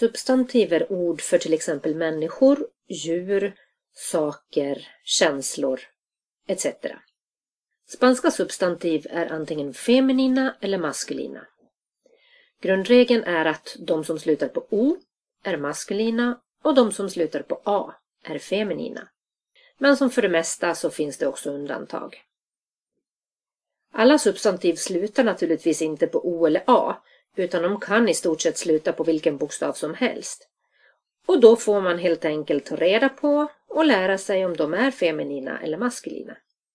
Substantiv är ord för till exempel människor, djur, saker, känslor etc. Spanska substantiv är antingen feminina eller maskulina. Grundregeln är att de som slutar på O är maskulina och de som slutar på A är feminina. Men som för det mesta så finns det också undantag. Alla substantiv slutar naturligtvis inte på O eller A, utan de kan i stort sett sluta på vilken bokstav som helst. Och då får man helt enkelt ta reda på och lära sig om de är feminina eller maskulina.